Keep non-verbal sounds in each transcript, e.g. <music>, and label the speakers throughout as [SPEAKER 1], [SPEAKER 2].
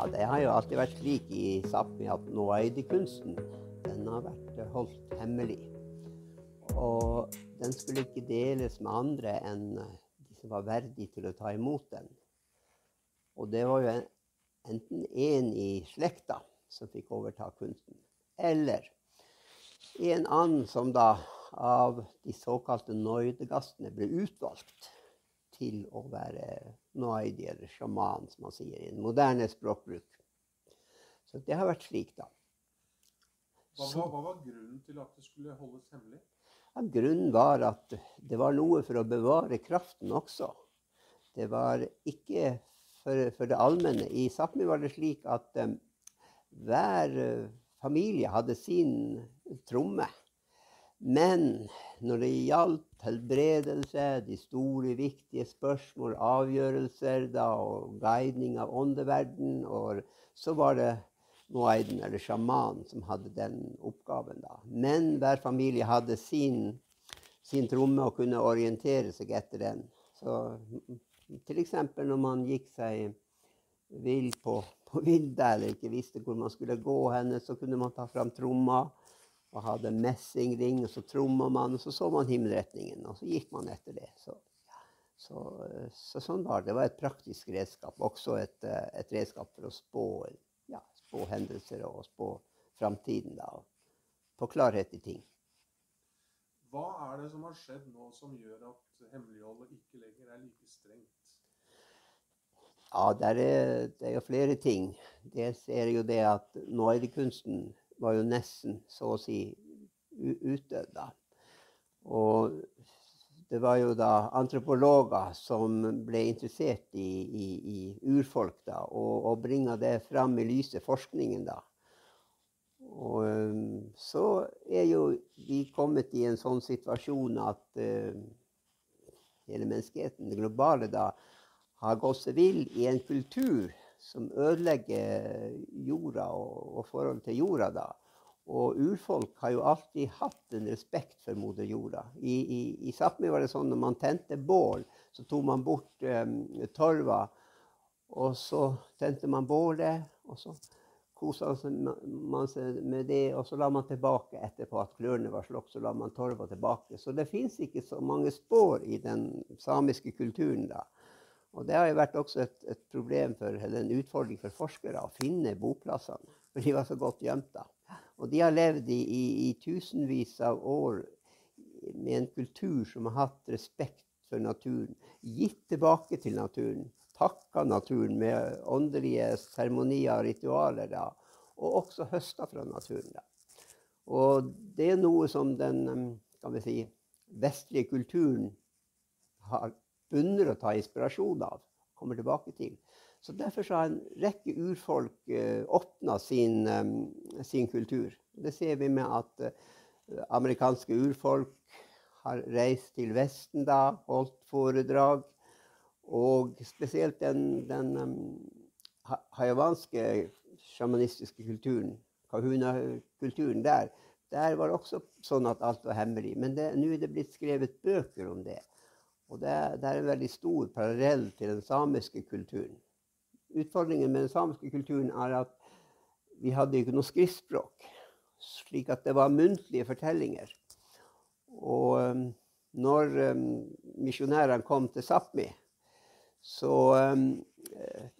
[SPEAKER 1] Ja, Det har jo alltid vært slik i Sápmi at noaidi-kunsten den har vært holdt hemmelig. Og den skulle ikke deles med andre enn de som var verdige til å ta imot den. Og det var jo enten én i slekta som fikk overta kunsten, eller en annen som da av de såkalte noidegastene ble utvalgt til å være noidi, eller sjaman, som man sier i en moderne språkbruk. Så det har vært slik, da.
[SPEAKER 2] Hva, hva, hva var grunnen til at det skulle holdes hemmelig?
[SPEAKER 1] Ja, grunnen var at det var noe for å bevare kraften også. Det var ikke for, for det allmenne. I Sápmi var det slik at um, hver uh, familie hadde sin tromme. Men når det gjaldt helbredelse, de store, viktige spørsmål, avgjørelser da, og guiding av åndeverden, og så var det noaiden, eller sjamanen, som hadde den oppgaven. da. Men hver familie hadde sin, sin tromme og kunne orientere seg etter den. Så F.eks. når man gikk seg vill på, på vidda eller ikke visste hvor man skulle gå henne, så kunne man ta fram tromma og hadde messingring, og så tromma man, og så så man himmelretningen, og så gikk man etter det. Så, så, så sånn var det. Det var et praktisk redskap, også et, et redskap for å spå, ja, spå hendelser og spå framtiden, da, og få klarhet i ting.
[SPEAKER 2] Hva er det som har skjedd nå som gjør at hemmeligholdet ikke lenger er like strengt?
[SPEAKER 1] Ja, det er, det er jo flere ting. Det ser jo det at noaidekunsten var jo nesten så å si utdødd. Og det var jo da antropologer som ble interessert i, i, i urfolk, da, og, og bringa det fram i lyset, forskningen, da. Og um, så er jo vi kommet i en sånn situasjon at uh, hele menneskeheten, det globale, da, har gått seg vill i en kultur som ødelegger jorda og, og forholdet til jorda. da. Og urfolk har jo alltid hatt en respekt for moder jorda. I, i, i Sápmi var det sånn når man tente bål, så tok man bort um, torva. Og så tente man bålet, og så kosa man seg med det. Og så la man tilbake etterpå at klørne var slått, så la man torva tilbake. Så det fins ikke så mange spor i den samiske kulturen da. Og det har jo vært også et, et problem for, eller en utfordring for forskere å finne boplassene. <laughs> For de var så godt gjemt da. Og de har levd i, i, i, tusenvis av år med en kultur som har hatt respekt for naturen. Gitt tilbake til naturen. Takka naturen med åndelige seremonier og ritualer. Da, og også høsta fra naturen. Da. Og det er noe som den kan vi si, vestlige kulturen har bunner å ta inspirasjon av, kommer tilbake til. Så Derfor så har en rekke urfolk eh, åpna sin, um, sin, kultur. Det ser vi med at uh, amerikanske urfolk har reist til Vesten da, holdt foredrag. Og spesielt den, den um, hayawanske sjamanistiske kulturen, kahuna-kulturen der, der var det også sånn at alt var hemmelig. Men nå er det blitt skrevet bøker om det. Og det, det er en veldig stor parallell til den samiske kulturen. Utfordringen med den samiske kulturen er at vi hadde ikke noe skriftspråk. Slik at det var muntlige fortellinger. Og um, når um, misjonærene kom til Sápmi, så um,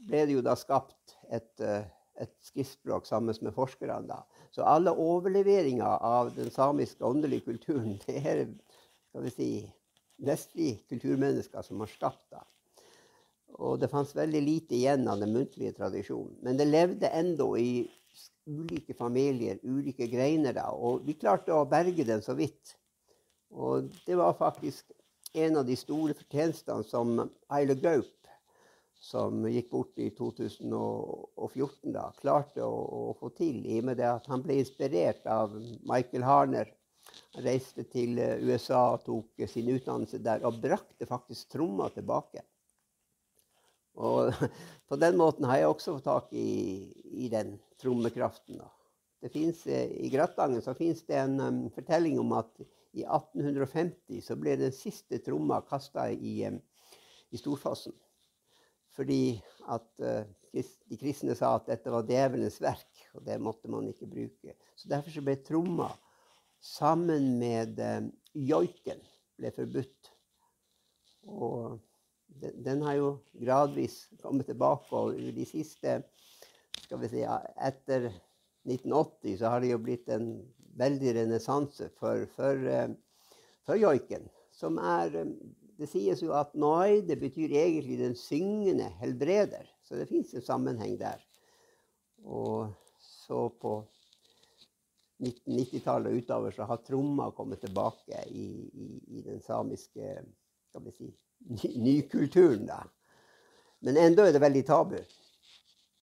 [SPEAKER 1] ble det jo da skapt et, uh, et skriftspråk sammen med forskerne. da. Så alle overleveringer av den samiske åndelige kulturen, <laughs> det er skal vi si, vestlige kulturmennesker som har det. Og det fantes veldig lite igjen av den muntlige tradisjonen. Men det levde ennå i ulike familier, ulike greiner. da, Og vi klarte å berge den så vidt. Og det var faktisk en av de store fortjenestene som Eile Gaup, som gikk bort i 2014, da, klarte å, å få til. I og med at han ble inspirert av Michael Harner reiste til eh, USA og tok sin utdannelse der og brakte faktisk tromma tilbake. Og <laughs> på den måten har jeg også fått tak i, i den trommekraften. Det finnes, eh, I Grattangen så fins det en um, fortelling om at i 1850 så ble den siste tromma kasta i, um, i Storfossen. fordi at uh, de kristne sa at dette var djevelens verk, og det måtte man ikke bruke. Så Derfor så ble tromma sammen med uh, joiken ble forbudt. Og den, den, har jo gradvis kommet tilbake, og de siste skal vi si, Etter 1980 så har det jo blitt en veldig renessanse for, for, uh, for joiken, som er det sies jo at noi det betyr egentlig den syngende helbreder. Så det fins en sammenheng der. Og så på 1990-tallet og utover så har tromma kommet tilbake i, i, i den samiske skal vi si, nykulturen. da. Men enda er det veldig tabu.